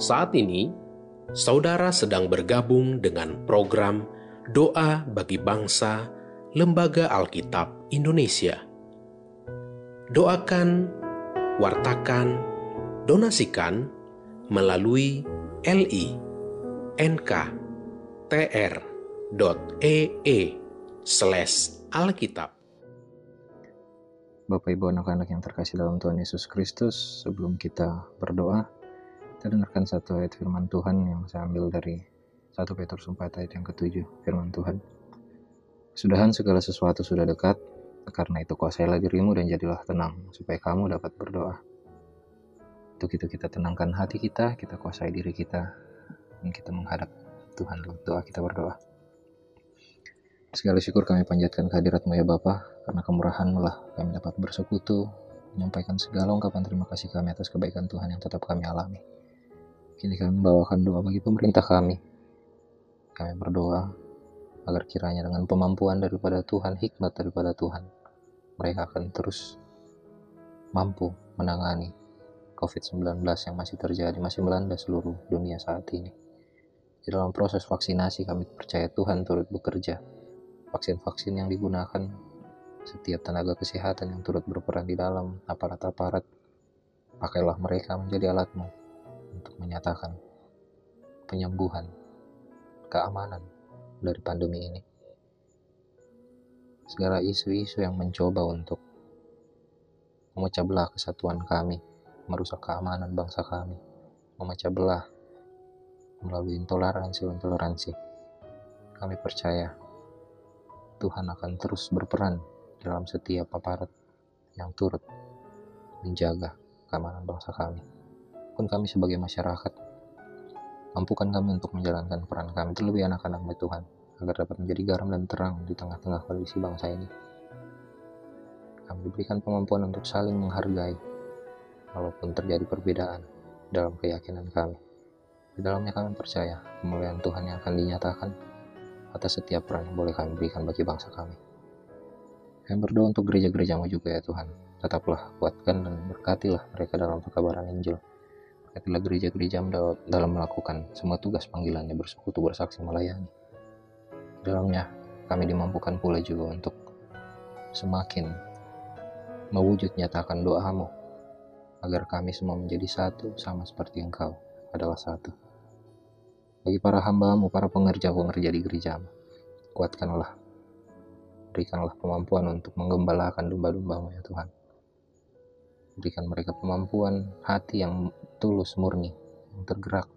Saat ini, saudara sedang bergabung dengan program Doa bagi Bangsa Lembaga Alkitab Indonesia. Doakan, wartakan, donasikan melalui li nk tr.ee slash alkitab. Bapak Ibu anak-anak yang terkasih dalam Tuhan Yesus Kristus, sebelum kita berdoa, kita dengarkan satu ayat firman Tuhan yang saya ambil dari 1 Petrus 4 ayat yang ketujuh, firman Tuhan. Sudahan segala sesuatu sudah dekat, karena itu kuasailah dirimu dan jadilah tenang, supaya kamu dapat berdoa. Untuk itu kita tenangkan hati kita, kita kuasai diri kita, dan kita menghadap Tuhan dalam doa kita berdoa. Segala syukur kami panjatkan kehadiratmu ya Bapa, karena kemurahanmu lah kami dapat bersekutu, menyampaikan segala ungkapan terima kasih kami atas kebaikan Tuhan yang tetap kami alami. Kini kami membawakan doa bagi pemerintah kami. Kami berdoa agar kiranya dengan pemampuan daripada Tuhan, hikmat daripada Tuhan, mereka akan terus mampu menangani COVID-19 yang masih terjadi, masih melanda seluruh dunia saat ini. Di dalam proses vaksinasi kami percaya Tuhan turut bekerja. Vaksin-vaksin yang digunakan, setiap tenaga kesehatan yang turut berperan di dalam aparat-aparat, pakailah mereka menjadi alatmu untuk menyatakan penyembuhan, keamanan dari pandemi ini. Segala isu-isu yang mencoba untuk memecah belah kesatuan kami, merusak keamanan bangsa kami, memecah belah melalui intoleransi-intoleransi. Kami percaya Tuhan akan terus berperan dalam setiap aparat yang turut menjaga keamanan bangsa kami. Pun kami sebagai masyarakat, mampukan kami untuk menjalankan peran kami, terlebih anak-anak Tuhan, agar dapat menjadi garam dan terang di tengah-tengah kondisi bangsa ini. Kami diberikan kemampuan untuk saling menghargai, walaupun terjadi perbedaan dalam keyakinan kami. Di dalamnya kami percaya kemuliaan Tuhan yang akan dinyatakan atas setiap peran yang boleh kami berikan bagi bangsa kami. Kami berdoa untuk gereja-gerejamu juga ya Tuhan. Tetaplah kuatkan dan berkatilah mereka dalam pekabaran Injil. Berkatilah gereja-gereja dalam melakukan semua tugas panggilannya bersekutu bersaksi melayani. Dalamnya kami dimampukan pula juga untuk semakin mewujud nyatakan doamu agar kami semua menjadi satu sama seperti engkau adalah satu bagi para hambamu, para pengerja-pengerja di gerejamu. Kuatkanlah, berikanlah kemampuan untuk menggembalakan domba-dombamu ya Tuhan. Berikan mereka kemampuan hati yang tulus murni, yang tergerak,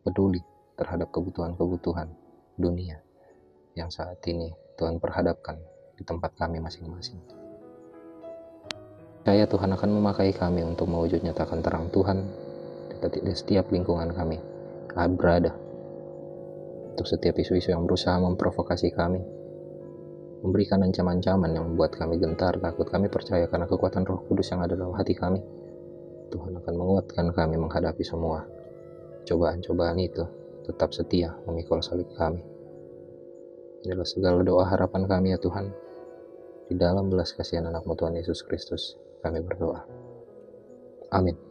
peduli terhadap kebutuhan-kebutuhan dunia yang saat ini Tuhan perhadapkan di tempat kami masing-masing. Saya Tuhan akan memakai kami untuk mewujud nyatakan terang Tuhan di setiap lingkungan kami berada untuk setiap isu-isu yang berusaha memprovokasi kami, memberikan ancaman-ancaman yang membuat kami gentar, takut kami percaya karena kekuatan roh kudus yang ada dalam hati kami. Tuhan akan menguatkan kami menghadapi semua cobaan-cobaan itu, tetap setia memikul salib kami. Inilah segala doa harapan kami ya Tuhan. Di dalam belas kasihan anakmu Tuhan Yesus Kristus, kami berdoa. Amin.